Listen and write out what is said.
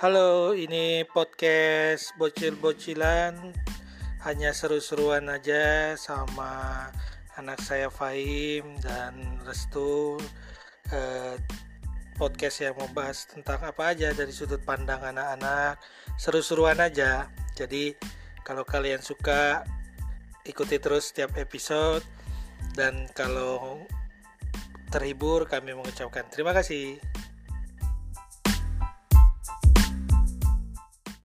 Halo, ini podcast bocil-bocilan. Hanya seru-seruan aja sama anak saya Fahim dan Restu. Eh, Podcast yang membahas tentang apa aja dari sudut pandang anak-anak. Seru-seruan aja. Jadi kalau kalian suka ikuti terus setiap episode. Dan kalau terhibur kami mengucapkan terima kasih.